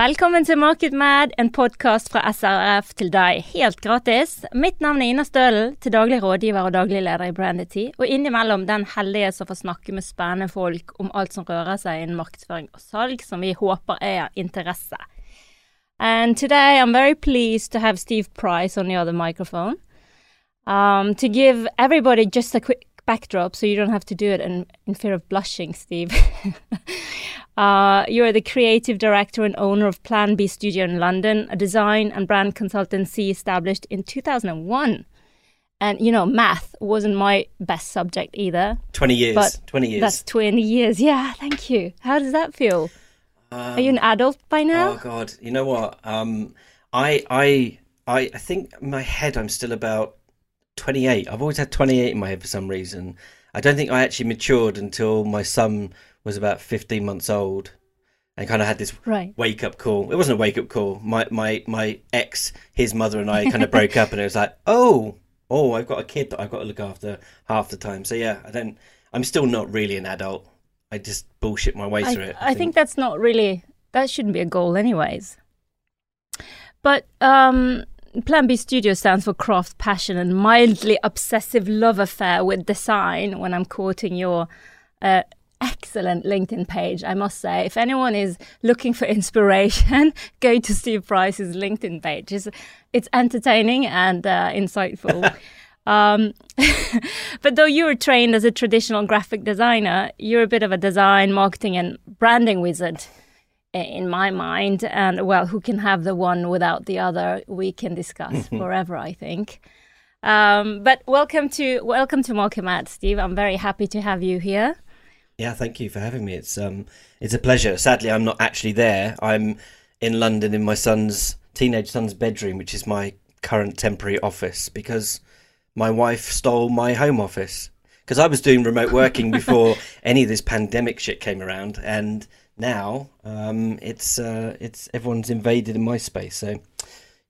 Velkommen til Market Mad, en podkast fra SRF til deg helt gratis. Mitt navn er Ina Stølen, til daglig rådgiver og daglig leder i Brandity, og innimellom den heldige som får snakke med spennende folk om alt som rører seg innen markedsføring og salg, som vi håper er av interesse. And today I'm very pleased to have Steve Price on the other microphone um, to give everybody just a quick backdrop so you don't have to do it in, in fear of blushing, Steve. uh, you're the creative director and owner of Plan B Studio in London, a design and brand consultancy established in 2001. And you know, math wasn't my best subject either. 20 years. But 20 years. That's 20 years. Yeah, thank you. How does that feel? Um, Are you an adult by now? Oh god, you know what? Um, I I I I think in my head I'm still about 28. I've always had 28 in my head for some reason. I don't think I actually matured until my son was about 15 months old, and kind of had this Right. wake up call. It wasn't a wake up call. My my my ex, his mother, and I kind of broke up, and it was like, oh, oh, I've got a kid that I've got to look after half the time. So yeah, I don't. I'm still not really an adult. I just bullshit my way I, through it. I think that's not really that shouldn't be a goal anyways but um plan b studio stands for craft passion and mildly obsessive love affair with design when i'm quoting your uh, excellent linkedin page i must say. If anyone is looking for inspiration go to steve price's linkedin page. It's, it's entertaining and uh, insightful. Um, but though you were trained as a traditional graphic designer, you're a bit of a design, marketing, and branding wizard in my mind. And well, who can have the one without the other? We can discuss forever, I think. Um, but welcome to welcome to Mad, Steve. I'm very happy to have you here. Yeah, thank you for having me. It's um, it's a pleasure. Sadly, I'm not actually there. I'm in London in my son's teenage son's bedroom, which is my current temporary office, because my wife stole my home office. Because I was doing remote working before any of this pandemic shit came around, and now um, it's uh, it's everyone's invaded in my space. So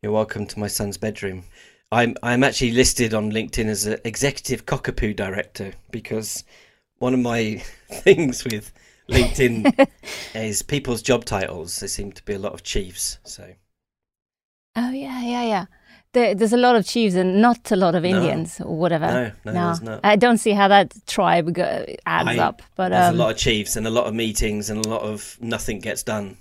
you're welcome to my son's bedroom. I'm I'm actually listed on LinkedIn as an executive cockapoo director because one of my things with LinkedIn is people's job titles. There seem to be a lot of chiefs. So Oh yeah, yeah, yeah. There, there's a lot of chiefs and not a lot of Indians or whatever. No, no, there's not. I don't see how that tribe go, adds I- up. But there's um, a lot of chiefs and a lot of meetings and a lot of nothing gets done.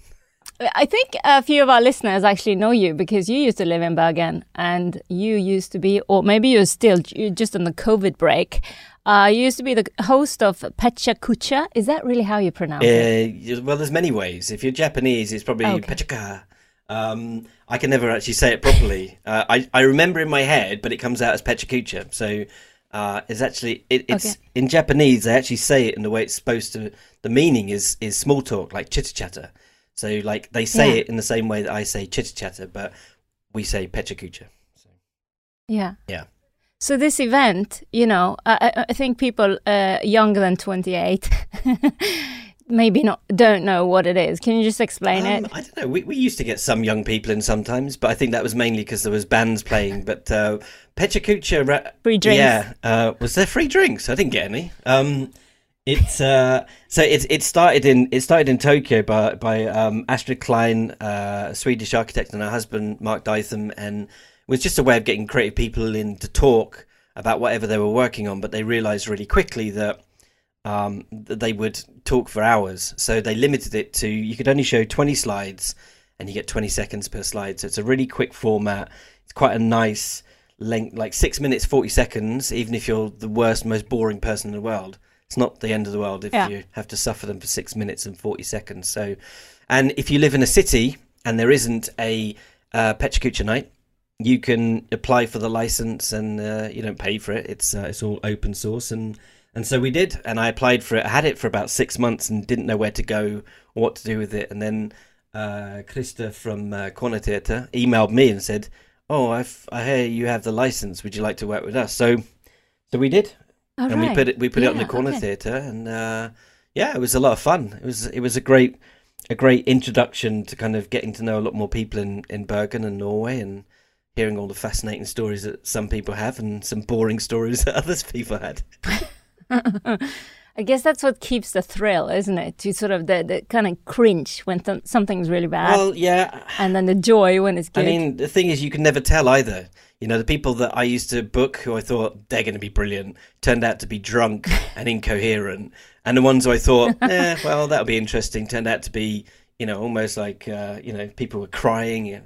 I think a few of our listeners actually know you because you used to live in Bergen and you used to be, or maybe you're still you're just on the COVID break. Uh, you used to be the host of Pecha Kucha. Is that really how you pronounce it? Uh, you- well, there's many ways. If you're Japanese, it's probably Okay. pechaka. Um, I can never actually say it properly. Uh, I I remember in my head, but it comes out as pechakucha. So uh, it's actually it, it's Okay. in Japanese. They actually say it in the way it's supposed to. The meaning is is small talk, like chitter chatter. So like they say Yeah. it in the same way that I say chitter chatter, but we say pechakucha. So, Yeah. yeah. So this event, you know, I, I- I think people uh, younger than 28 maybe not don't know what it is. Can you just explain Um, it? I don't know. We, we used to get some young people in sometimes, but I think that was mainly because there was bands playing. But uh, Pechakucha, ra- Free drinks. Yeah, uh, was there free drinks? I didn't get any. Um, it's uh, so it it started in it started in Tokyo by by um, Astrid Klein, uh, a Swedish architect, and her husband Mark Dytham, and it was just a way of getting creative people in to talk about whatever they were working on. But they realised really quickly that um, they would talk for hours. So they limited it to you could only show 20 slides and you get 20 seconds per slide. So it's a really quick format. It's quite a nice length, like six minutes, 40 seconds, even if you're the worst, most boring person in the world. It's not the end of the world if Yeah. you have to suffer them for six minutes and 40 seconds. So, and if you live in a city and there isn't a uh, night, you can apply for the license and uh, you don't pay for it. It's uh, it's all open source and and so we did. And I applied for it. I had it for about six months and didn't know where to go or what to do with it. And then uh, Krista from uh, Corner Theatre emailed me and said, "Oh, I've, I hear you have the license. Would you like to work with us?" So so we did, All and we put it we put it on the Corner okay. Theatre, and uh, yeah, it was a lot of fun. It was it was a great a great introduction to kind of getting to know a lot more people in in Bergen and Norway and hearing all the fascinating stories that some people have and some boring stories that others people had. I guess that's what keeps the thrill, isn't it? To sort of the, the kind of cringe when th- something's really bad, Well, yeah. and then the joy when it's good. I mean, the thing is, you can never tell either. You know, the people that I used to book who I thought they're going to be brilliant turned out to be drunk and incoherent. And the ones who I thought, eh, well, that'll be interesting, turned out to be, you know, almost like, uh, you know, people were crying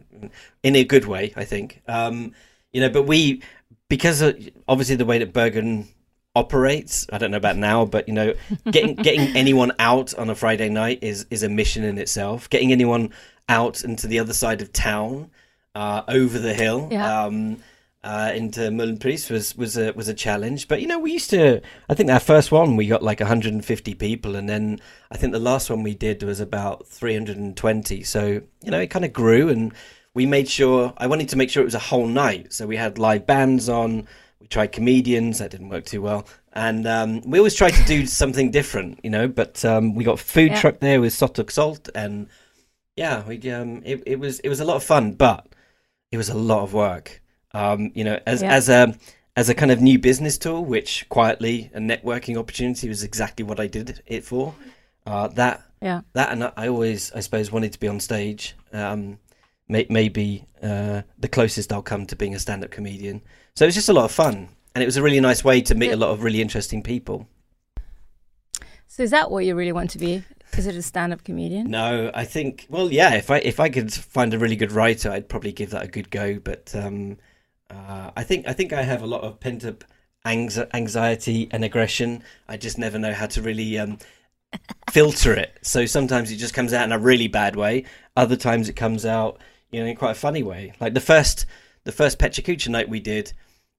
in a good way, I think. Um, you know, but we, because of, obviously the way that Bergen operates, I don't know about now, but you know, getting getting anyone out on a Friday night is is a mission in itself. Getting anyone out into the other side of town, uh, over the hill, Yeah. um, uh, into Møhlenpris was was a was a challenge. But you know, we used to. I think our first one we got like 150 people, and then I think the last one we did was about 320. So you know, it kind of grew, and we made sure. I wanted to make sure it was a whole night, so we had live bands on. We tried comedians. That didn't work too well. And um, we always tried to do something different, you know. But um, we got food Yeah. truck there with Sotok Salt, and yeah, we um, it, it was it was a lot of fun, but it was a lot of work. Um, you know, as Yeah. as a as a kind of new business tool, which quietly a networking opportunity was exactly what I did it for. Uh, that yeah. that and I always, I suppose, wanted to be on stage. Um, may, maybe uh, the closest I'll come to being a stand-up comedian. So it was just a lot of fun, and it was a really nice way to meet a lot of really interesting people. So is that what you really want to be? Is it a stand-up comedian? No, I think, well, yeah, if I if I could find a really good writer, I'd probably give that a good go. But um, uh, I think I think I have a lot of pent-up anxiety and aggression. I just never know how to really um, filter it. So sometimes it just comes out in a really bad way. Other times it comes out, you know, in quite a funny way. Like the first the first Pechakucha night we did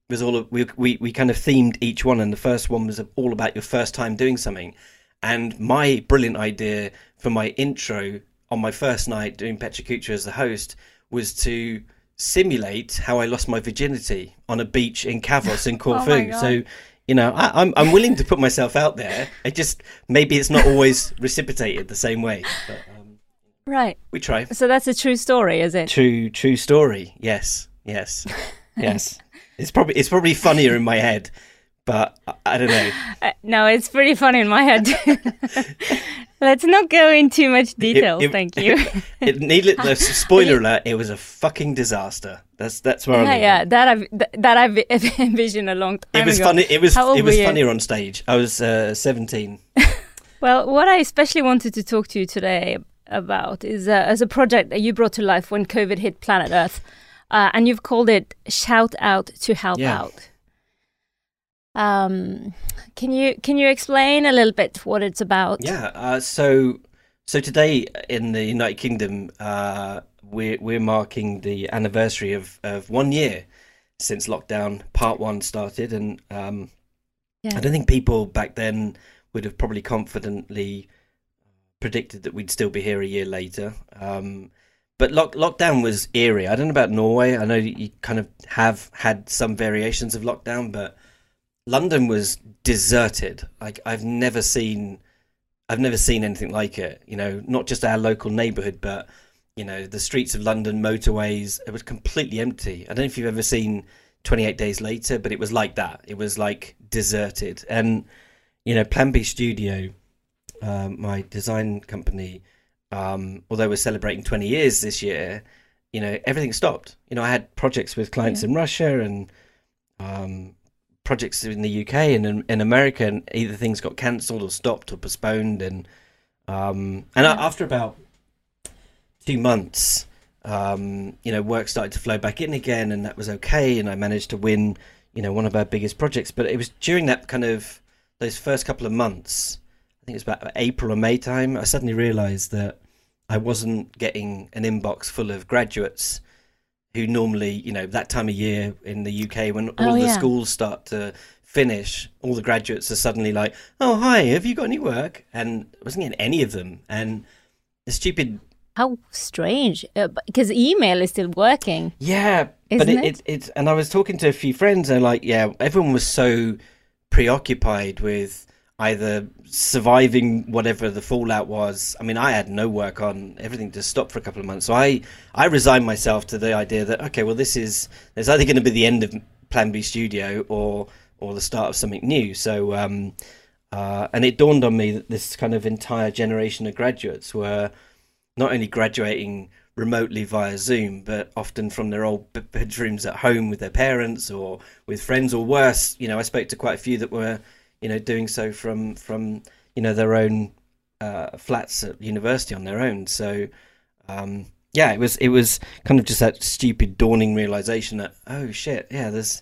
was all of, we, we we kind of themed each one, and the first one was all about your first time doing something. And my brilliant idea for my intro on my first night doing Pechakucha as the host was to simulate how I lost my virginity on a beach in Kavos in Corfu. Oh so, you know, I, I'm I'm willing to put myself out there. It just maybe it's not always reciprocated the same way, but um, Right. we try. So that's a true story, is it? True, true story. Yes, yes, yes. it's probably it's probably funnier in my head, but I, I don't know. Uh, no, it's pretty funny in my head. Let's not go into too much detail. it- thank you. It needless spoiler alert. It was a fucking disaster. That's that's where I yeah, live. yeah, that I've that I've envisioned a long time It was ago. funny. It was it was you? funnier on stage. I was uh, seventeen. Well, what I especially wanted to talk to you today about is uh, as a project that you brought to life when COVID hit planet Earth, uh, and you've called it "Shout Out to Help Yeah. Out." Um, can you can you explain a little bit what it's about? Yeah. Uh, so so today in the United Kingdom, uh, we're we're marking the anniversary of of one year since lockdown part one started, and um, Yeah. I don't think people back then would have probably confidently predicted that we'd still be here a year later. Um, but lock, lockdown was eerie. I don't know about Norway. I know you kind of have had some variations of lockdown, but London was deserted. Like I've never seen, I've never seen anything like it. You know, not just our local neighbourhood, but you know the streets of London, motorways. It was completely empty. I don't know if you've ever seen 28 Days Later, but it was like that. It was like deserted. And you know, Plan B Studio, um, my design company, um, although we're celebrating 20 years this year, you know, everything stopped. You know, I had projects with clients Yeah. in Russia and um, projects in the UK and in, in America, and either things got cancelled or stopped or postponed. And um, and Yeah. after about two months, um, you know, work started to flow back in again, and that was okay. And I managed to win, you know, one of our biggest projects. But it was during that kind of those first couple of months, I think it was about April or May time, I suddenly realised that I wasn't getting an inbox full of graduates who normally, you know, that time of year in the UK when all Oh, the yeah. schools start to finish, all the graduates are suddenly like, "Oh, hi, have you got any work?" And I wasn't getting any of them. And the stupid How strange, uh, because email is still working. Yeah, but Isn't it, it? it, it's and I was talking to a few friends and like yeah, everyone was so preoccupied with either surviving whatever the fallout was. I mean, I had no work on everything just stopped for a couple of months. So I I resigned myself to the idea that okay, well this is there's either going to be the end of Plan B Studio or or the start of something new. So um uh, and it dawned on me that this kind of entire generation of graduates were not only graduating remotely via Zoom, but often from their old bedrooms at home with their parents or with friends, or worse. You know, I spoke to quite a few that were, you know, doing so from from you know their own uh, flats at university on their own. So, um, yeah, it was it was kind of just that stupid dawning realization that oh shit, yeah, there's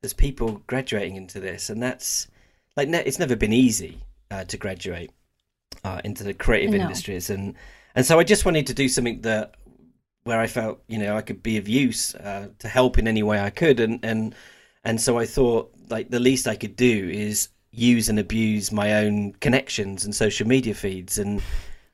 there's people graduating into this, and that's like ne- it's never been easy uh, to graduate uh, into the creative no. industries, and and so I just wanted to do something that where I felt you know I could be of use uh, to help in any way I could, and and and so I thought like the least I could do is use and abuse my own connections and social media feeds, and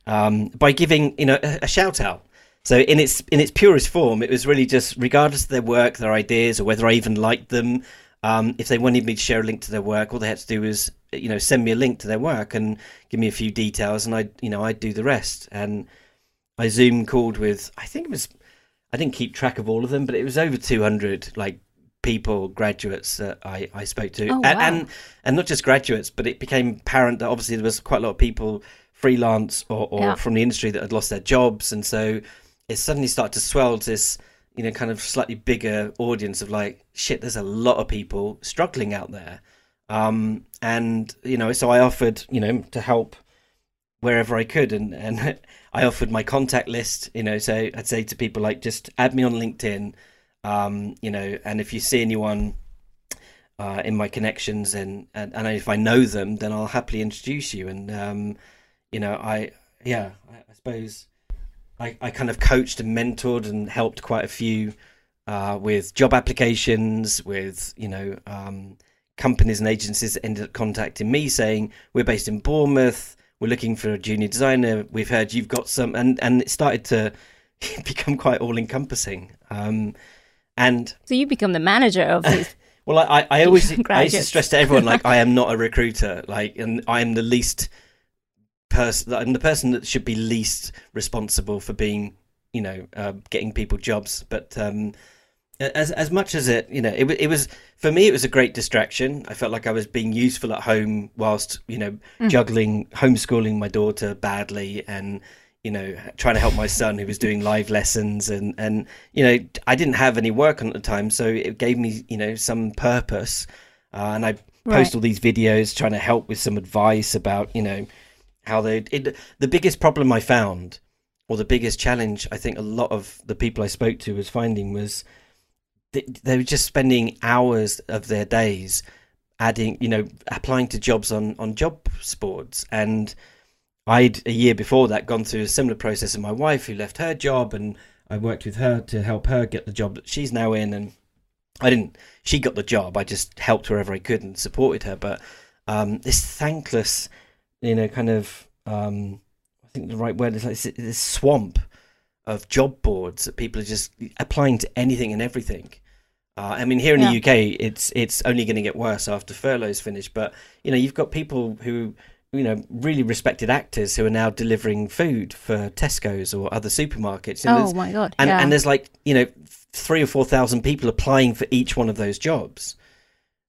um, by giving you know a, a shout out. So in its in its purest form, it was really just regardless of their work, their ideas, or whether I even liked them. Um, if they wanted me to share a link to their work, all they had to do was you know send me a link to their work and give me a few details, and I you know I'd do the rest. And I Zoom called with I think it was I didn't keep track of all of them, but it was over 200 like people, graduates that I, I spoke to, oh, wow. and, and, and not just graduates, but it became apparent that obviously there was quite a lot of people freelance or, or yeah. from the industry that had lost their jobs, and so it suddenly started to swell to this you know kind of slightly bigger audience of like shit. There's a lot of people struggling out there, um, and you know so I offered you know to help wherever I could, and and I offered my contact list. You know, so I'd say to people like, just add me on LinkedIn. Um, you know, and if you see anyone uh, in my connections, and, and and if I know them, then I'll happily introduce you. And um, you know, I yeah, I, I suppose I I kind of coached and mentored and helped quite a few uh, with job applications, with you know. Um, companies and agencies that ended up contacting me saying we're based in Bournemouth we're looking for a junior designer. We've heard you've got some, and and it started to become quite all encompassing. Um, and so you become the manager of these. well, I, I always I used to stress to everyone like I am not a recruiter, like, and I am the least person. I'm the person that should be least responsible for being, you know, uh, getting people jobs. But um, as as much as it you know it, it was for me it was a great distraction i felt like i was being useful at home whilst you know mm. juggling homeschooling my daughter badly and you know trying to help my son who was doing live lessons and and you know i didn't have any work on at the time so it gave me you know some purpose uh, and i post right. all these videos trying to help with some advice about you know how they it, the biggest problem i found or the biggest challenge i think a lot of the people i spoke to was finding was they, were just spending hours of their days adding, you know, applying to jobs on on job boards. And I'd a year before that gone through a similar process of my wife who left her job, and I worked with her to help her get the job that she's now in. And I didn't. She got the job. I just helped wherever I could and supported her. But um, this thankless, you know, kind of. Um, I think the right word is like this swamp of job boards that people are just applying to anything and everything. Uh, I mean, here in yeah. the UK, it's it's only going to get worse after furloughs finish. But you know, you've got people who you know really respected actors who are now delivering food for Tesco's or other supermarkets. And oh my god! And, yeah. and there's like you know three or four thousand people applying for each one of those jobs.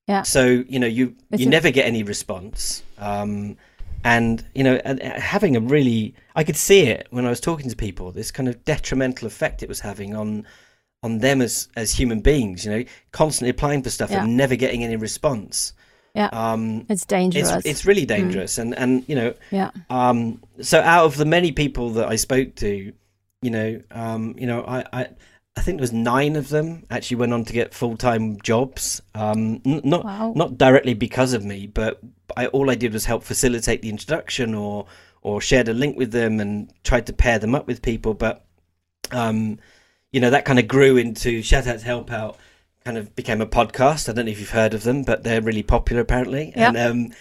Yeah. So you know you it's you a... never get any response. Um, and you know and having a really i could see it when i was talking to people this kind of detrimental effect it was having on on them as as human beings you know constantly applying for stuff yeah. and never getting any response yeah um it's dangerous it's, it's really mm. dangerous mm. and and you know yeah um so out of the many people that i spoke to you know um you know i i I think there was nine of them actually went on to get full time jobs. Um, n- not wow. not directly because of me, but I, all I did was help facilitate the introduction or or shared a link with them and tried to pair them up with people. But um, you know that kind of grew into shout out to help out. Kind of became a podcast. I don't know if you've heard of them, but they're really popular apparently. Yep. And um,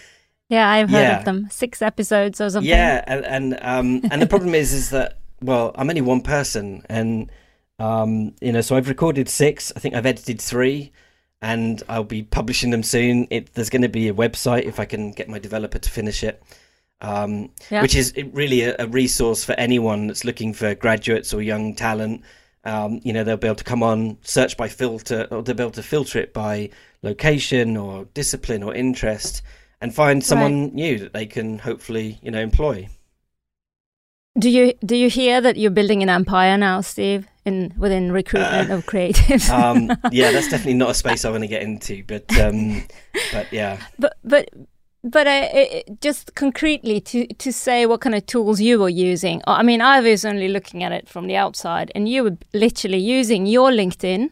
yeah, I've heard yeah. of them. Six episodes or something. Yeah, and and um, and the problem is is that well, I'm only one person, and um, you know, so I've recorded six. I think I've edited three and I'll be publishing them soon. It, there's going to be a website if I can get my developer to finish it, um, yeah. which is really a, a, resource for anyone that's looking for graduates or young talent. Um, you know, they'll be able to come on, search by filter, or they'll be able to filter it by location or discipline or interest, and find someone right. new that they can hopefully you know employ. Do you do you hear that you're building an empire now, Steve, in within recruitment uh, of creatives? um, yeah, that's definitely not a space I want to get into, but um, but yeah. But but but uh, just concretely to to say what kind of tools you were using. I mean, I was only looking at it from the outside, and you were literally using your LinkedIn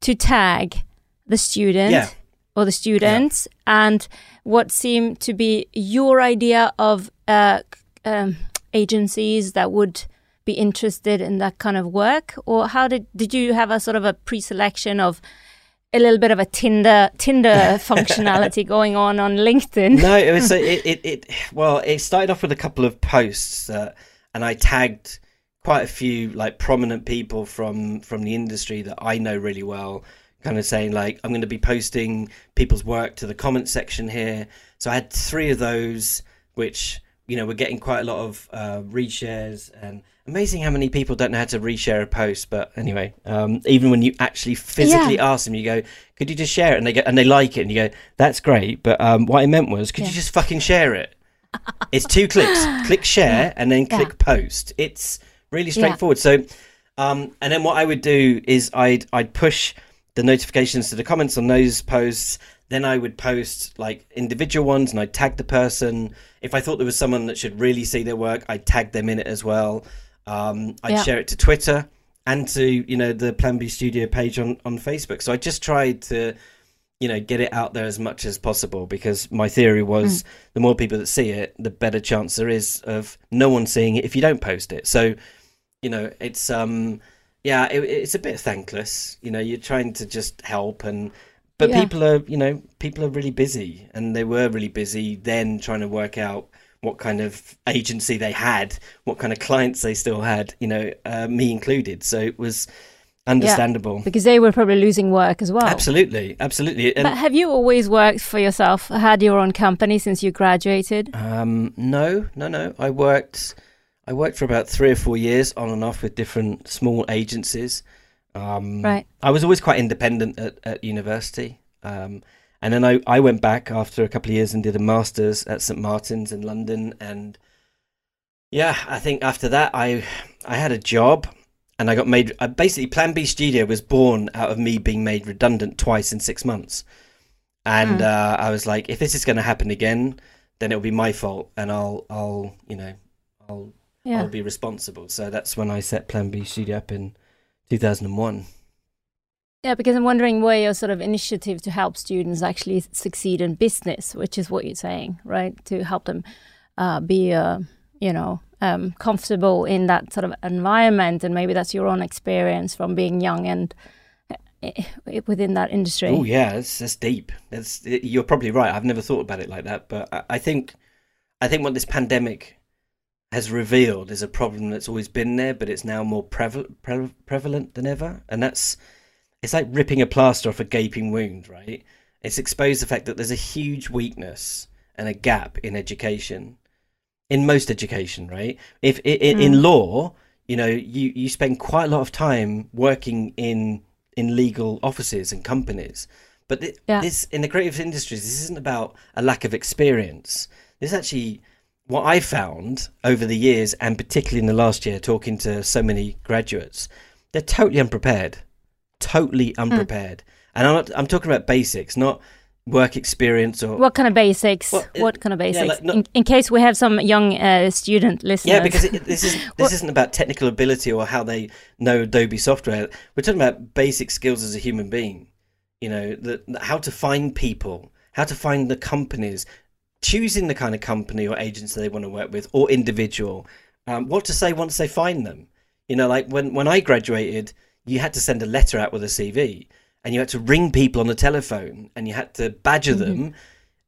to tag the student yeah. or the students, yeah. and what seemed to be your idea of uh, um, agencies that would be interested in that kind of work, or how did did you have a sort of a pre-selection of a little bit of a Tinder Tinder functionality going on on LinkedIn. No, it was it, it, it well, it started off with a couple of posts, uh, and I tagged quite a few like prominent people from from the industry that I know really well. Kind of saying like I'm going to be posting people's work to the comment section here. So I had three of those, which you know were getting quite a lot of uh, reshares and Amazing how many people don't know how to reshare a post. But anyway, um, even when you actually physically yeah. ask them, you go, "Could you just share it?" and they go, and they like it, and you go, "That's great." But um, what I meant was, could yeah. you just fucking share it? it's two clicks. click share and then click yeah. post. It's really straightforward. So, um, and then what I would do is I'd I'd push the notifications to the comments on those posts. Then I would post like individual ones, and I'd tag the person. If I thought there was someone that should really see their work, I'd tag them in it as well. Um, I'd yeah. share it to Twitter and to you know the Plan B Studio page on on Facebook. So I just tried to you know get it out there as much as possible because my theory was mm. the more people that see it, the better chance there is of no one seeing it if you don't post it. So you know it's um yeah it, it's a bit thankless. You know you're trying to just help and but yeah. people are you know people are really busy and they were really busy then trying to work out what kind of agency they had, what kind of clients they still had, you know, uh, me included. So it was understandable. Yeah, because they were probably losing work as well. Absolutely, absolutely. And but have you always worked for yourself? Had your own company since you graduated? Um, no, no, no. I worked. I worked for about three or four years on and off with different small agencies. Um, right. I was always quite independent at, at university. Um, and then I, I went back after a couple of years and did a master's at St Martin's in London. And yeah, I think after that, I I had a job and I got made. I basically, Plan B Studio was born out of me being made redundant twice in six months. And mm. uh, I was like, if this is going to happen again, then it'll be my fault, and I'll, I'll, you know, I'll, yeah. I'll be responsible. So that's when I set Plan B Studio up in 2001. Yeah, because I'm wondering where your sort of initiative to help students actually succeed in business, which is what you're saying, right? To help them uh, be, uh, you know, um, comfortable in that sort of environment, and maybe that's your own experience from being young and uh, within that industry. Oh yeah, that's, that's deep. That's you're probably right. I've never thought about it like that, but I, think, I think what this pandemic has revealed is a problem that's always been there, but it's now more prevalent, prevalent than ever, and that's it's like ripping a plaster off a gaping wound, right? It's exposed the fact that there's a huge weakness and a gap in education, in most education, right? If in, mm. in law, you know, you you spend quite a lot of time working in in legal offices and companies, but th- yeah. this in the creative industries, this isn't about a lack of experience. This is actually what I found over the years, and particularly in the last year, talking to so many graduates, they're totally unprepared totally hmm. unprepared. Mm. And I'm not, I'm talking about basics, not work experience or what kind of basics well, it, what kind of basics yeah, like not, in, in, case we have some young uh, student listeners yeah because it, this is this isn't about technical ability or how they know adobe software we're talking about basic skills as a human being you know the, how to find people how to find the companies choosing the kind of company or agency they want to work with or individual um, what to say once they find them you know like when when i graduated you had to send a letter out with a CV and you had to ring people on the telephone and you had to badger mm-hmm. them.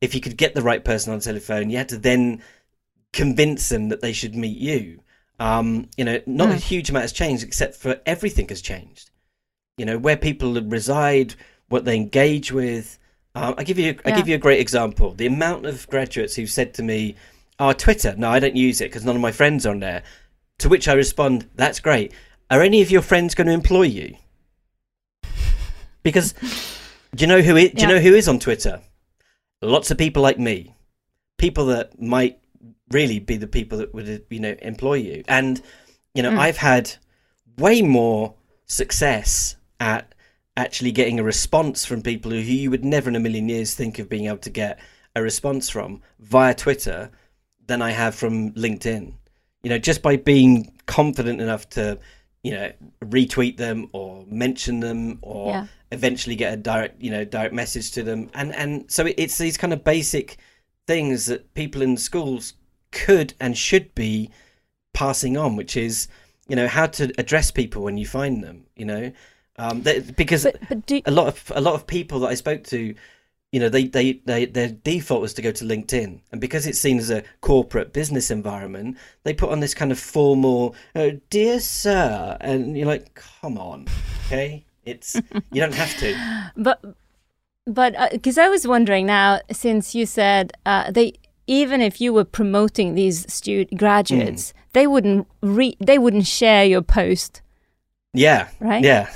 If you could get the right person on the telephone, you had to then convince them that they should meet you. Um, you know, not mm. a huge amount has changed, except for everything has changed. You know, where people reside, what they engage with. Um, I give you, I give you a great example. The amount of graduates who've said to me, "Oh, Twitter, no, I don't use it because none of my friends are on there." To which I respond, "That's great. Are any of your friends going to employ you? Because do you know who is, do you know who is on Twitter? Lots of people like me. people that might really be the people that would you know employ you. And you know, Mm. I've had way more success at actually getting a response from people who you would never in a million years think of being able to get a response from via Twitter than I have from LinkedIn. You know, just by being confident enough to, you know, retweet them or mention them or Yeah. eventually get a direct, you know, direct message to them. And and so it's these kind of basic things that people in schools could and should be passing on, which is, you know, how to address people when you find them. You know, um, that, because But but do a lot of a lot of people that I spoke to, you know, they, they, they their default was to go to LinkedIn, and because it's seen as a corporate business environment, they put on this kind of formal, oh, "Dear Sir," and you're like, "Come on, okay." It's you don't have to. But but because I was wondering now, since you said uh, they even if you were promoting these stud graduates, they wouldn't re- they wouldn't share your post. Yeah, Right? Yeah.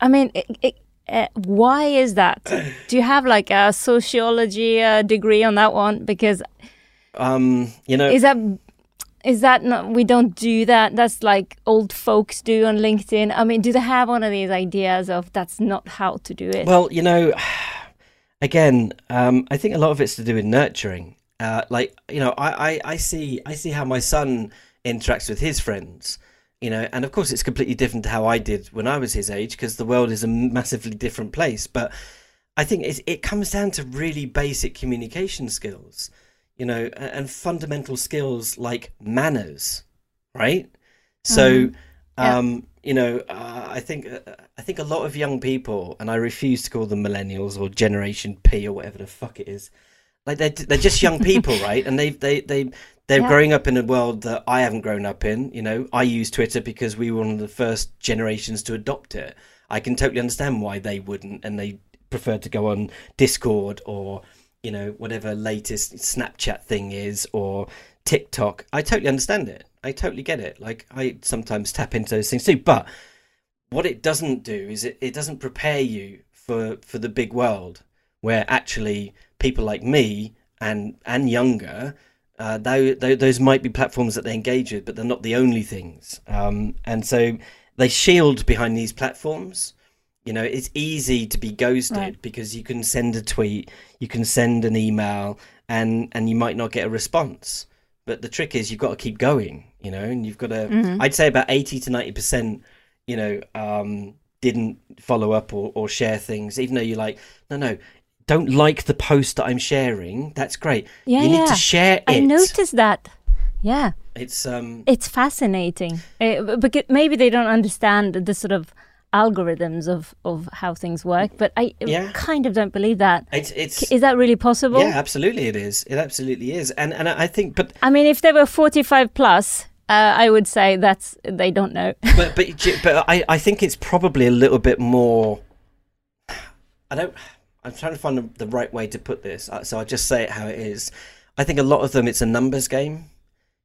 I mean, it, it, uh, why is that? Do you have like a sociology uh, degree on that one? Because Um, you know, is that is that not? We don't do that. That's like old folks do on LinkedIn. I mean, do they have one of these ideas of that's not how to do it? Well, you know, again, um, I think a lot of it's to do with nurturing. Uh, like, you know, I, I, I see I see how my son interacts with his friends. You know, and of course, it's completely different to how I did when I was his age because the world is a massively different place. But I think it, it comes down to really basic communication skills, you know, and, and fundamental skills like manners, right? So, Yeah. um, you know, uh, I think uh, I think a lot of young people, and I refuse to call them millennials or Generation P or whatever the fuck it is. Like they're they're just young people, right? And they they they they're Yeah. growing up in a world that I haven't grown up in. You know, I use Twitter because we were one of the first generations to adopt it. I can totally understand why they wouldn't, and they prefer to go on Discord or you know whatever latest Snapchat thing is or TikTok. I totally understand it. I totally get it. Like I sometimes tap into those things too, but what it doesn't do is it, it doesn't prepare you for for the big world where actually people like me and and younger uh, though, though those might be platforms that they engage with, but they're not the only things. Um, and so they shield behind these platforms. You know, it's easy to be ghosted Right. because you can send a tweet, you can send an email, and and you might not get a response. But the trick is you've got to keep going. You know, and you've got to. Mhm. I'd say about eighty to ninety percent. You know, um, didn't follow up or, or share things, even though you're like, no, no, don't like the post that I'm sharing. That's great. Yeah, you need yeah. to share it. I noticed that. Yeah, It's um it's fascinating. Uh, because maybe they don't understand the sort of algorithms of, of how things work, but I Yeah. kind of don't believe that. it's it's Is that really possible? yeah, absolutely it is. It absolutely is. And and I think but I mean, if they were 45 plus, uh, I would say that's they don't know. but but but I I think it's probably a little bit more I don't I'm trying to find the, the right way to put this. uh, So I'll just say it how it is. I think a lot of them it's a numbers game.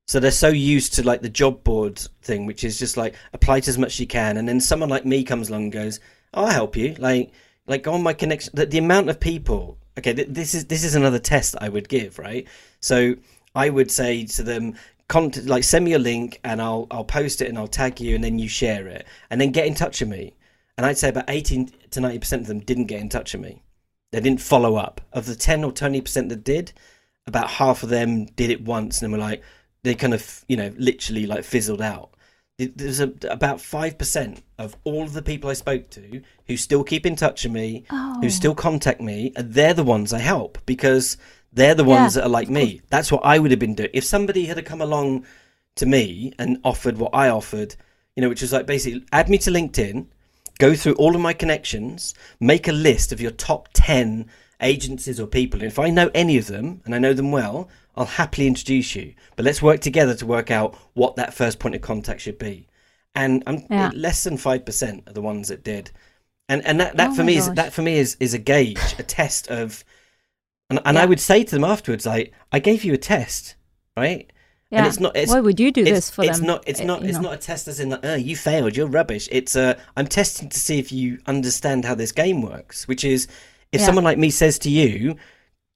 So they're so used to like the job board thing, which is just like apply to as much as you can, and then someone like me comes along and goes, oh, "I'll help you." Like, like go on my connection. The, the amount of people. Okay, th- this is this is another test I would give, right? So I would say to them, contact, like send me a link, and I'll I'll post it and I'll tag you, and then you share it, and then get in touch with me. And I'd say about eighteen to ninety percent of them didn't get in touch with me. They didn't follow up. Of the ten or twenty percent that did, about half of them did it once and then were like they kind of you know literally like fizzled out there's a, about 5% of all of the people i spoke to who still keep in touch with me Oh. who still contact me and they're the ones i help because they're the ones Yeah, that are like me that's what i would have been doing if somebody had come along to me and offered what i offered you know which was like basically add me to linkedin go through all of my connections, make a list of your top 10 agencies or people. And if I know any of them and I know them well, I'll happily introduce you. But let's work together to work out what that first point of contact should be. And I'm Yeah. less than 5% are the ones that did. And and that, that Oh for me is that for me is is a gauge, a test of and, and I would say to them afterwards like I gave you a test, right? Yeah. And it's not it's Why would you do it's, this for it's them? not it's Uh, not it's know? not a test as in like, oh you failed you're rubbish it's uh i'm testing to see if you understand how this game works which is if Yeah. someone like me says to you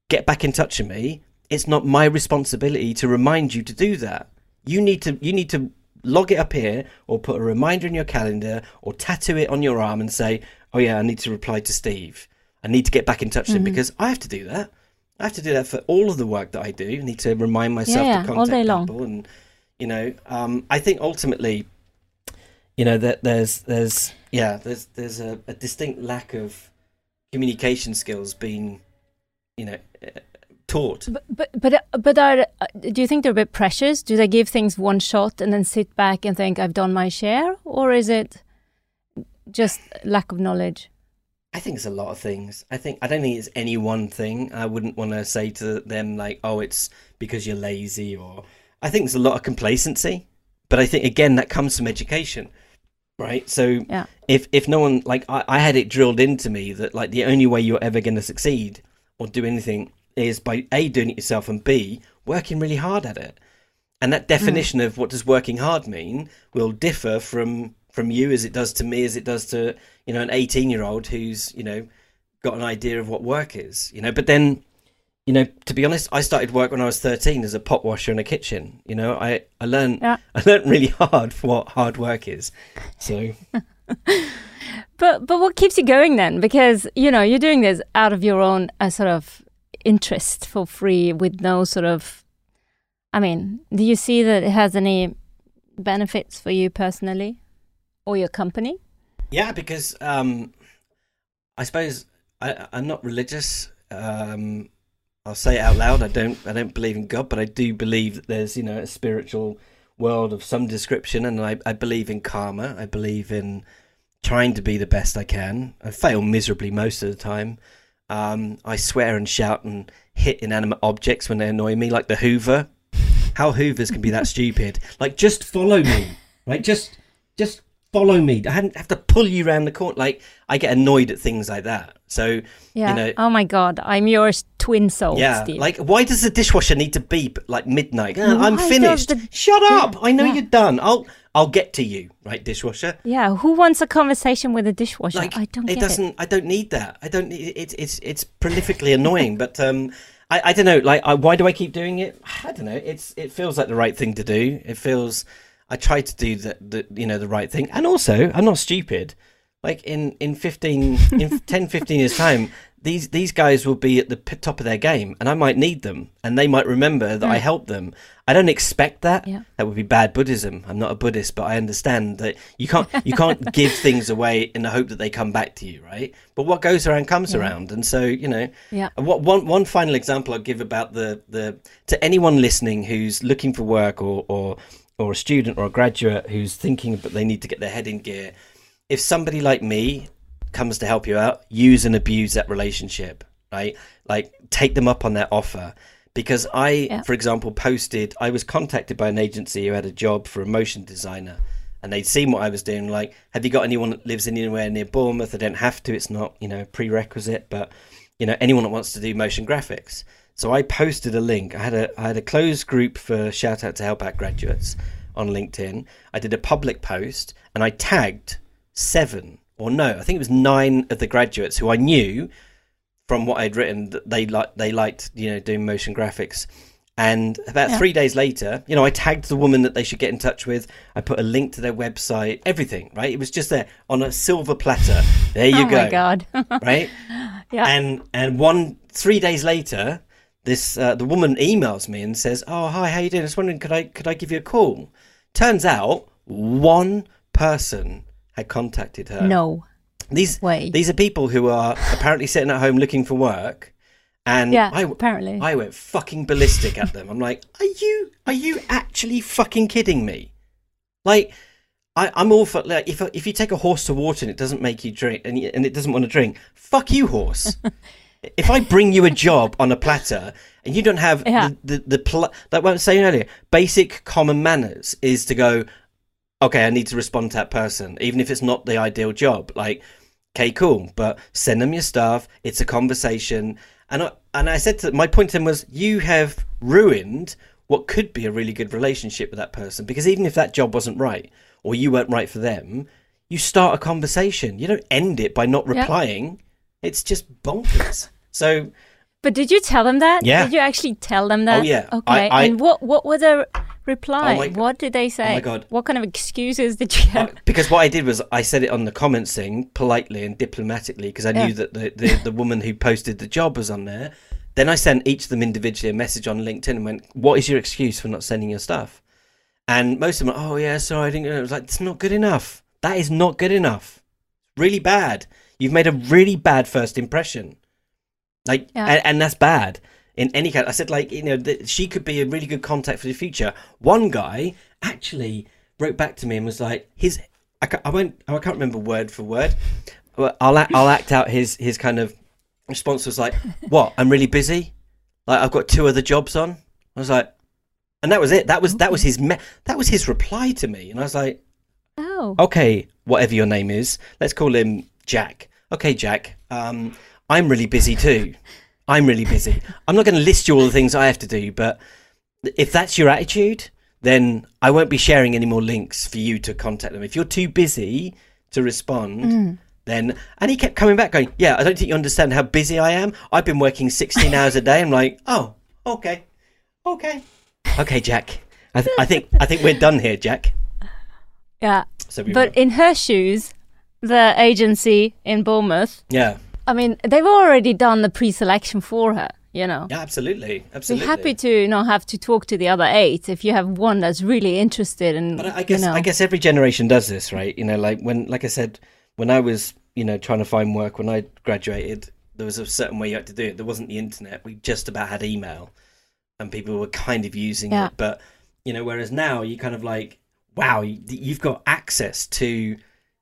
get back in touch with me it's not my responsibility to remind you to do that. You need to you need to log it up here or put a reminder in your calendar or tattoo it on your arm and say, "Oh yeah, I need to reply to Steve. I need to get back in touch with him Mm-hmm. because I have to do that. I have to do that for all of the work that I do. I need to remind myself Yeah, to all contact day long. people and you know, um, I think ultimately, you know, that there's there's yeah, there's there's a, a distinct lack of communication skills being, you know, uh, taught. But but but, uh, but are uh, do you think they're a bit precious? Do they give things one shot and then sit back and think I've done my share, or is it just lack of knowledge? I think it's a lot of things. I think I don't think it's any one thing. I wouldn't want to say to them like, "Oh, it's because you're lazy," or I think there's a lot of complacency. But I think again that comes from education, right? So Yeah. if if no one like I, I had it drilled into me that like the only way you're ever going to succeed or do anything is by a doing it yourself and b working really hard at it. And that mm. definition of what does working hard mean will differ from from you as it does to me as it does to you know an 18 year old who's you know got an idea of what work is you know but then you know to be honest i started work when i was 13 as a pot washer in a kitchen you know i i learned Yeah. i learned really hard for what hard work is so But but what keeps you going then? Because you know you're doing this out of your own uh, sort of interest for free with no sort of. I mean, do you see that it has any benefits for you personally, or your company? Yeah, because um, I suppose I, I'm not religious. Um, I'll say it out loud. I don't. I don't believe in God, but I do believe that there's you know a spiritual world of some description, and I, I believe in karma. I believe in trying to be the best I can. I fail miserably most of the time. Um, I swear and shout and hit inanimate objects when they annoy me, like the Hoover. How Hoovers can be that stupid? Like, just follow me, right? Just, just follow me. I hadn't have to pull you around the corner. Like, I get annoyed at things like that. So, Yeah. you know, oh my God, I'm your twin soul, yeah. Steve. Like, why does the dishwasher need to beep like midnight? "Ah, Why I'm finished. the- Shut up! I know yeah. you're done. I'll, I'll get to you, right, dishwasher. yeah. Who wants a conversation with a dishwasher? like I don't it doesn't i don't need that i don't need it's it's it's prolifically annoying but um i i don't know like I, why do i keep doing it i don't know it's it feels like the right thing to do it feels i try to do the, the you know the right thing. And also i'm not stupid. Like in in 15 in 10 15 years time these these guys will be at the p- top of their game and i might need them and they might remember that i hmm. helped them. I don't expect that. Yeah. that would be bad buddhism. I'm not a buddhist but i understand that you can't you can't give things away in the hope that they come back to you right? But what goes around comes around. And so you know Yeah. what one one final example i'll give about the the to anyone listening who's looking for work or or or a student or a graduate who's thinking that they need to get their head in gear if somebody like me comes to help you out, use and abuse that relationship, right? Like take them up on their offer. Because I, Yeah. for example, posted, I was contacted by an agency who had a job for a motion designer and they'd seen what I was doing. Like, have you got anyone that lives anywhere near Bournemouth? I don't have to, it's not, you know, prerequisite, but, you know, anyone that wants to do motion graphics. So I posted a link. I had a, I had a closed group for shout out to help out graduates on LinkedIn. I did a public post and I tagged seven or no, I think it was nine of the graduates who I knew from what I'd written that they like they liked you know doing motion graphics. And about Yeah. three days later, you know, I tagged the woman that they should get in touch with. I put a link to their website, everything, right? It was just there on a silver platter. There you oh go, Oh my God. right? yeah. And and one three days later, this uh, the woman emails me and says, "Oh hi, how you doing? I was wondering, could I could I give you a call?" Turns out one person had contacted her. no These way. these are people who are apparently sitting at home looking for work, and yeah. I apparently. I went fucking ballistic at them. I'm like, are you are you actually fucking kidding me? Like, I, I'm all for like if if you take a horse to water and it doesn't make you drink and, you, and it doesn't want to drink, fuck you, horse. if I bring you a job on a platter and you don't have Yeah. the the, the pl- like what I was saying earlier, basic common manners is to go, okay, I need to respond to that person, even if it's not the ideal job. Like, okay, cool, but send them your stuff. It's a conversation, and I, and I said to my point to him was, you have ruined what could be a really good relationship with that person because even if that job wasn't right or you weren't right for them, you start a conversation. You don't end it by not replying. It's just bonkers. So But did you tell them that? Yeah. Did you actually tell them that? Oh, yeah. Okay. I- I- and what what was their reply? Oh, what did they oh say? Oh my God. What kind of excuses did you get? because what I did was I said it on the comments thing politely and diplomatically because I knew Yeah. that the, the, the woman who posted the job was on there. Then I sent each of them individually a message on LinkedIn and went, "What is your excuse for not sending your stuff?" And most of them, were, "Oh yeah, sorry, I didn't." know." I was like, "It's not good enough. That is not good enough. Really bad. You've made a really bad first impression. Like, Yeah. and, and that's bad." In any case, I said like you know that she could be a really good contact for the future. One guy actually wrote back to me and was like, his I, I won't I can't remember word for word. I'll act, I'll act out his his kind of response was like, "What? I'm really busy. Like I've got two other jobs on." I was like, and that was it. That was that was his me- that was his reply to me, and I was like, Oh. "Okay, whatever your name is, let's call him Jack." Okay, Jack. Um, I'm really busy too. I'm really busy. I'm not going to list you all the things I have to do, but if that's your attitude, then I won't be sharing any more links for you to contact them. If you're too busy to respond, mm. then and he kept coming back going, "Yeah, I don't think you understand how busy I am. I've been working 16 hours a day." I'm like, "Oh, okay, okay, okay, Jack. I, th- I think I think we're done here, Jack." Yeah. So we But were- in her shoes, the agency in Bournemouth, yeah, I mean, they've already done the pre-selection for her. You know. yeah, absolutely, Be absolutely. happy to not have to talk to the other eight if you have one that's really interested in. But I I guess you know, I guess every generation does this, right? You know, like when, like I said, when I was, you know, trying to find work when I graduated, there was a certain way you had to do it. There wasn't the internet. We just about had email, and people were kind of using Yeah. it. But you know, whereas now you kind of like, wow, you've got access to,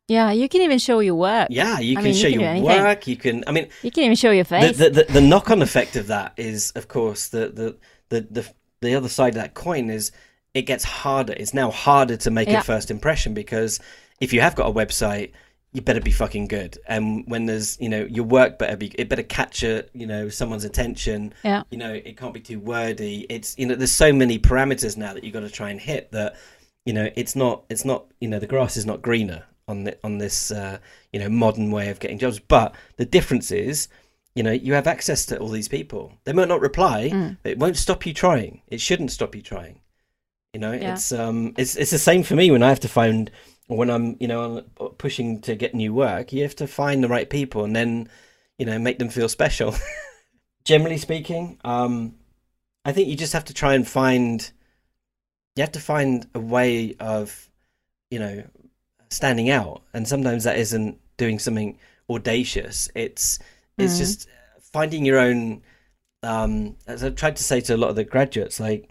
yeah, you can even show your work. yeah, you I can mean, you show can your work. You can, I mean, You can even show your the, face. the, the, the knock-on effect of that is, of course, the, the the the the other side of that coin is it gets harder. It's now harder to make Yeah. a first impression because if you have got a website, you better be fucking good. And when there's, you know, your work better be, it better catch a, you know, someone's attention. yeah. You know, it can't be too wordy. It's, you know, there's so many parameters now that you've got to try and hit that, you know, it's not, it's not, you know, the grass is not greener on the, on this, uh, you know, modern way of getting jobs. But the difference is, you know, you have access to all these people. They might not reply, Mm. but it won't stop you trying. It shouldn't stop you trying. You know, Yeah. it's um, it's it's the same for me when I have to find or when I'm, you know, pushing to get new work. You have to find the right people and then, you know, make them feel special. Generally speaking, um, I think you just have to try and find. You have to find a way of, you know, standing out, and sometimes that isn't doing something audacious. It's it's Mhm. just finding your own. Um, as I've tried to say to a lot of the graduates, like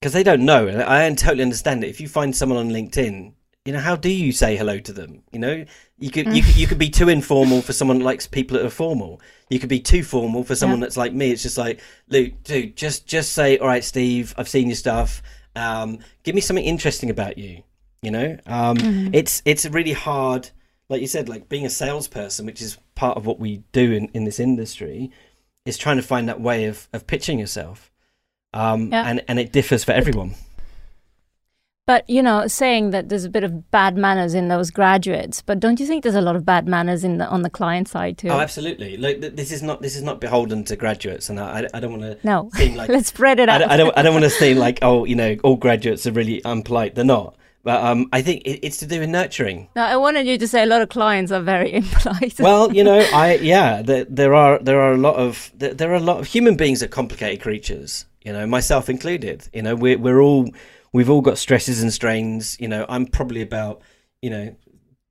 because they don't know, and I totally understand it. If you find someone on LinkedIn, you know, how do you say hello to them? You know, you could you, could- you could be too informal for someone that likes people that are formal. You could be too formal for someone Yeah. that's like me. It's just like, Luke, dude, just just say, all right, Steve, I've seen your stuff. Um, give me something interesting about you. You know, um, Mhm. it's it's really hard, like you said, like being a salesperson, which is part of what we do in in this industry, is trying to find that way of of pitching yourself. Um, Yeah. and and it differs for everyone. But you know, saying that there's a bit of bad manners in those graduates, but don't you think there's a lot of bad manners in the on the client side too? Oh, absolutely. Like this is not this is not beholden to graduates, and I I don't want to no, seem like let's spread it out. don't, I don't I don't want to seem like oh you know all graduates are really unpolite. They're not. But um, I think it, it's to do with nurturing. no, I wanted you to say a lot of clients are very impolite. Well, you know, I yeah, there, there are there are a lot of there, there are a lot of human beings are complicated creatures. You know, myself included. You know, we're we're all we've all got stresses and strains. You know, I'm probably about you know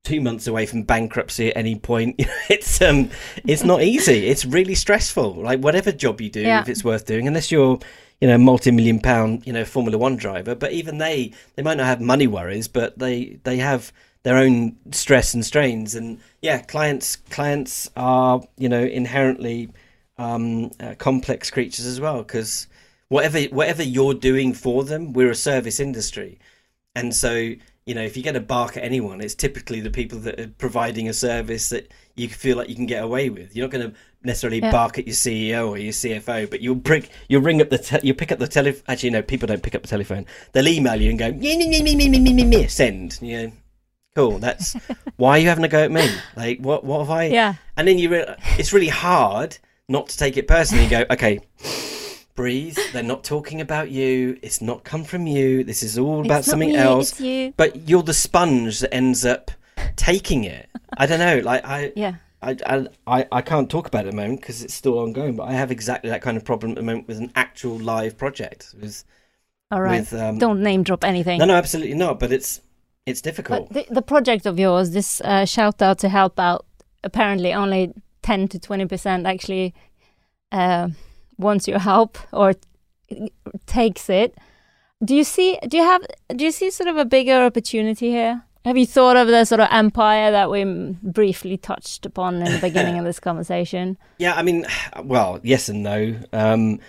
two months away from bankruptcy at any point. it's um it's not easy. It's really stressful. Like whatever job you do, Yeah. if it's worth doing, unless you're you know multi-million pound you know Formula One driver. But even they they might not have money worries, but they they have their own stress and strains. And yeah, clients clients are you know inherently um, uh, complex creatures as well because whatever whatever you're doing for them, we're a service industry, and so you know if you get a bark at anyone, it's typically the people that are providing a service that you feel like you can get away with. You're not going to necessarily Yeah. bark at your CEO or your CFO, but you'll bring you'll ring up the te- you pick up the telephone. Actually, no, people don't pick up the telephone. They'll email you and go send. You know, cool. That's why are you having a go at me? Like what what have I? yeah, and then you re- it's really hard not to take it personally and go, okay, breathe. They're not talking about you. It's not come from you. This is all about It's something me, else. It's you. But you're the sponge that ends up taking it. I don't know. Like I, Yeah. I, I, I, I can't talk about it at the moment because it's still ongoing. But I have exactly that kind of problem at the moment with an actual live project. With, All right. with um, Don't name drop anything. no, no, absolutely not. But it's it's difficult. But the, the project of yours, this uh, shout out to help out, apparently only 10 to 20% actually uh, wants your help or takes it. Do you see, do you have, do you see sort of a bigger opportunity here? Have you thought of the sort of empire that we briefly touched upon in the beginning of this conversation? Yeah, I mean, well, yes and no. Um,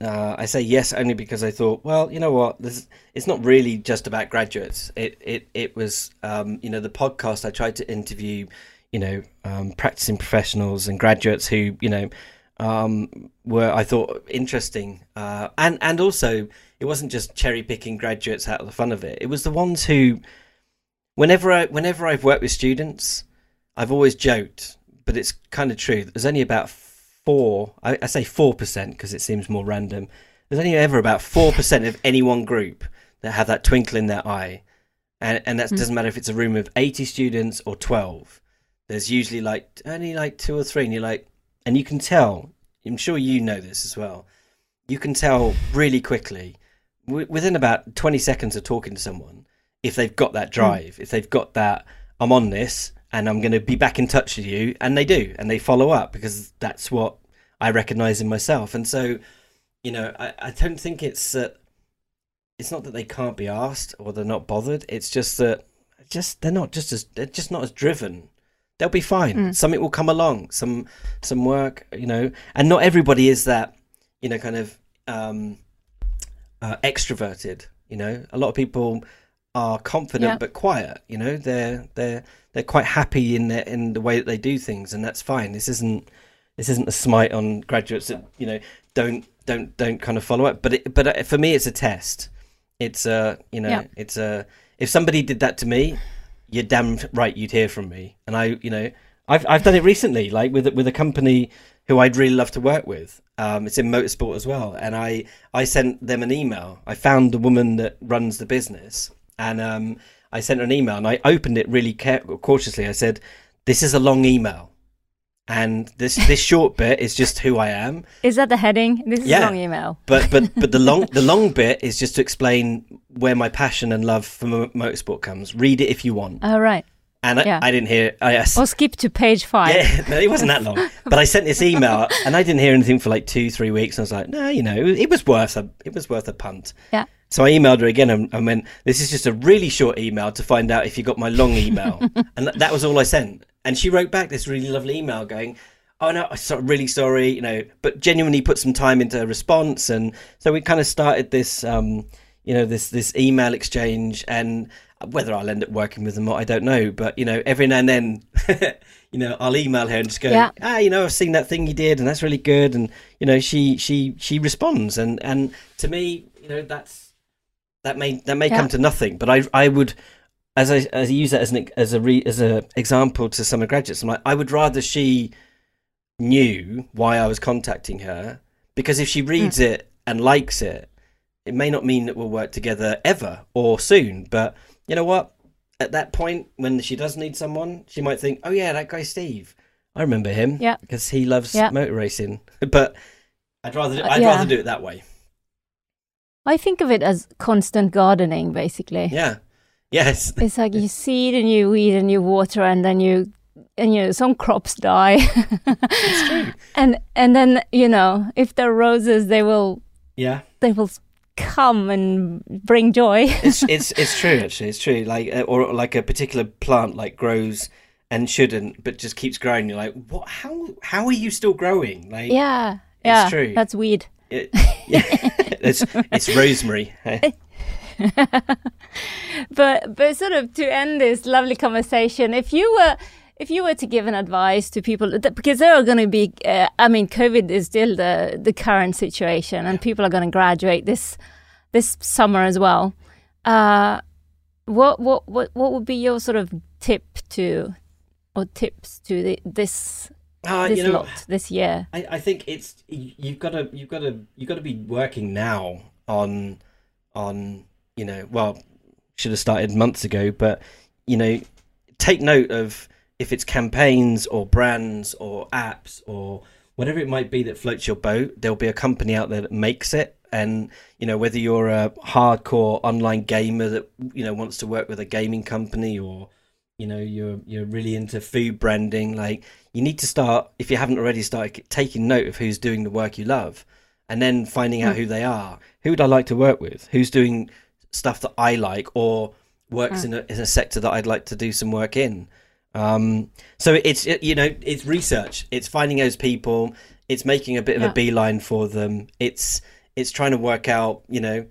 uh, I say yes only because I thought, well, you know what, this, it's not really just about graduates. It it it was, um, you know, the podcast. I tried to interview, you know, um, practicing professionals and graduates who, you know, um, were I thought interesting, uh, and and also it wasn't just cherry picking graduates out of the fun of it. It was the ones who, whenever I whenever I've worked with students, I've always joked, but it's kind of true. There's only about four. I, I say four percent because it seems more random. There's only ever about four percent of any one group that have that twinkle in their eye, and and that Mm. doesn't matter if it's a room of eighty students or twelve. There's usually like only like two or three, and you're like, and you can tell. I'm sure you know this as well. You can tell really quickly, w- within about 20 seconds of talking to someone, if they've got that drive, if they've got that, I'm on this and I'm going to be back in touch with you. And they do, and they follow up because that's what I recognize in myself. And so, you know, I, I don't think it's, uh, it's not that they can't be asked or they're not bothered. It's just that just they're not just as they're just not as driven. They'll be fine. Mm. Something will come along. Some some work, you know, and not everybody is that, you know, kind of um, uh, extroverted. You know, a lot of people are confident Yeah. but quiet. You know, they're they're they're quite happy in their in the way that they do things, and that's fine. This isn't this isn't a smite on graduates that you know don't don't don't kind of follow up. But it, but uh, for me, it's a test. It's a you know Yeah. it's a if somebody did that to me, you're damn right you'd hear from me. And I you know I've I've done it recently, like with with a company who I'd really love to work with. Um, it's in motorsport as well, and I I sent them an email. I found the woman that runs the business, and um, I sent her an email, and I opened it really care- cautiously. I said, "This is a long email, and this this short bit is just who I am." Is that the heading? This is Yeah. a long email. But but but the long the long bit is just to explain where my passion and love for mo- motorsport comes. Read it if you want. All right. And I, Yeah. I didn't hear. I, I, Or skip to page five. yeah, no, it wasn't that long. But I sent this email, and I didn't hear anything for like two, three weeks. And I was like, no, you know, it was worth a, it was worth a punt. Yeah. So I emailed her again and, and went, this is just a really short email to find out if you got my long email, and th- that was all I sent. And she wrote back this really lovely email going, oh no, I'm so, really sorry, you know, but genuinely put some time into a response, and so we kind of started this, um, you know, this this email exchange, and whether I'll end up working with them or I don't know, but you know, every now and then, you know, I'll email her and just go, Yeah. ah, you know, I've seen that thing you did, and that's really good, and you know, she she she responds, and and to me, you know, that's that may that may Yeah. come to nothing, but I I would. As I, as I use that as an as a re, as a example to some of graduates, I'm like I would rather she knew why I was contacting her because if she reads Hmm. it and likes it, it may not mean that we'll work together ever or soon. But you know what? At that point, when she does need someone, she might think, "Oh yeah, that guy Steve, I remember him. Yeah. because he loves Yeah. motor racing." But I'd rather Uh, I'd yeah. rather do it that way. I think of it as constant gardening, basically. Yeah. Yes. It's like you seed and you weed and you water and then you and you know some crops die. It's true. and and then you know if they're roses they will Yeah. they will come and bring joy. it's it's it's true actually it's true like uh, or like a particular plant like grows and shouldn't but just keeps growing you're like what how how are you still growing like yeah, It's yeah, true. that's weed. it, yeah, it's it's rosemary? But but sort of to end this lovely conversation, if you were if you were to give an advice to people, because there are going to be, uh, I mean, COVID is still the the current situation, and people are going to graduate this this summer as well. Uh, what what what what would be your sort of tip to or tips to the, this Ah, this you know, lot this year? I, I think it's you- you've got to you've got to you've got to be working now on on you know well should have started months ago but you know take note of if it's campaigns or brands or apps or whatever it might be that floats your boat there'll be a company out there that makes it. And you know whether you're a hardcore online gamer that you know wants to work with a gaming company or you know you're you're really into food branding like you need to start if you haven't already started taking note of who's doing the work you love and then finding out Mm. who they are. Who would i like to work with? Who's doing stuff that i like or works Mm. in, a, in a sector that i'd like to do some work in. Um, so it's it, you know it's research. It's finding those people. It's making a bit of Yeah. a beeline for them. It's it's trying to work out you know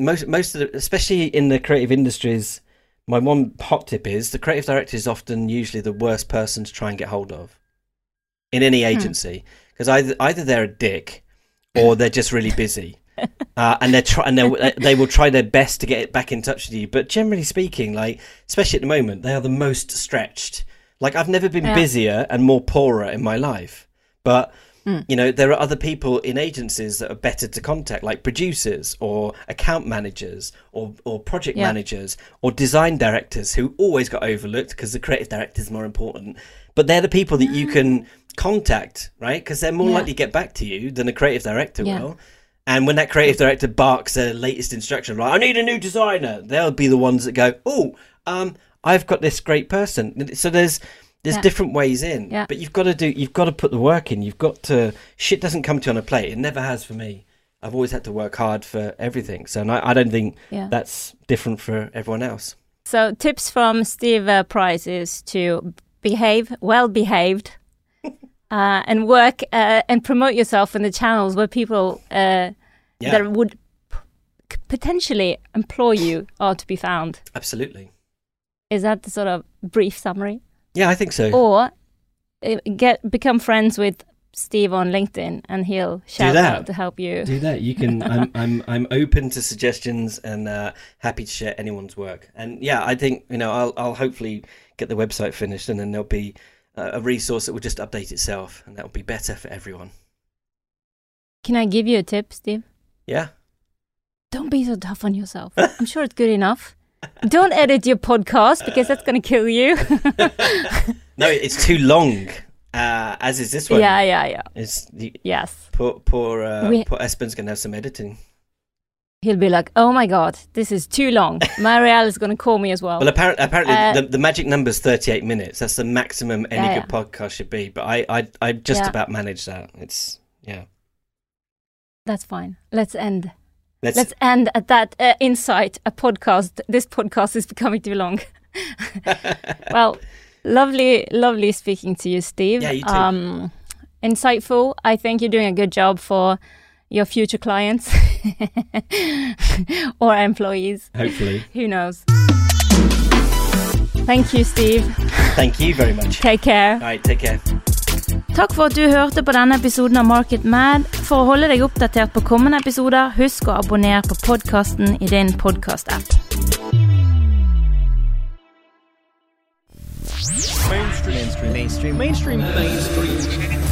most most of the, especially in the creative industries my one hot tip is the creative director is often usually the worst person to try and get hold of in any agency because either either they're a dick or they're just really busy uh, and they're try- and they they will try their best to get back in touch with you but generally speaking like especially at the moment they are the most stretched like I've never been Yeah. busier and more poorer in my life but Mm. you know there are other people in agencies that are better to contact like producers or account managers or or project Yeah. managers or design directors who always got overlooked because the creative director is more important but they're the people that you can contact right because they're more Yeah. likely to get back to you than a creative director will and when that creative director barks their latest instruction like i need a new designer they'll be the ones that go oh um i've got this great person so there's there's Yeah. different ways in Yeah. but you've got to do you've got to put the work in you've got to shit doesn't come to you on a plate it never has for me i've always had to work hard for everything so and I, I don't think Yeah. that's different for everyone else So tips from Steve uh, Price is to behave, well behaved, uh, and work uh, and promote yourself in the channels where people uh, yeah that would p- potentially employ you are to be found. absolutely Is that the sort of brief summary? yeah i think so Or uh, get become friends with Steve on LinkedIn and he'll shout out to help you. do that you can i'm i'm i'm open to suggestions and uh happy to share anyone's work and yeah i think you know i'll i'll hopefully get the website finished and then there'll be uh, a resource that will just update itself and that will be better for everyone Can I give you a tip, Steve? Yeah Don't be so tough on yourself. I'm sure it's good enough. Don't edit your podcast because that's going to kill you. no it's too long uh as is this one yeah, yeah, yeah. it's the Yes. poor poor uh, We- poor espen's gonna have some editing He'll be like, oh my God, this is too long. Marielle is going to call me as well. well apparently apparently Uh, the, the magic number is 38 minutes that's the maximum any Yeah, good podcast should be but i i i just Yeah. about manage that it's yeah That's fine. Let's end. let's, Let's end at that uh, insight. A podcast. This podcast is becoming too long. well, lovely, lovely speaking to you, Steve. Yeah, you too. Um, insightful. I think you're doing a good job for your future clients or employees. hopefully Who knows? Thank you, Steve. thank you very much Take care. all right take care Takk for at du hørte på denne episoden av Market Mad. For å holde deg oppdatert på kommende episoder, husk å abonnere på podkasten i din podkast-app. Mainstream. Mainstream. Mainstream. Mainstream. Mainstream.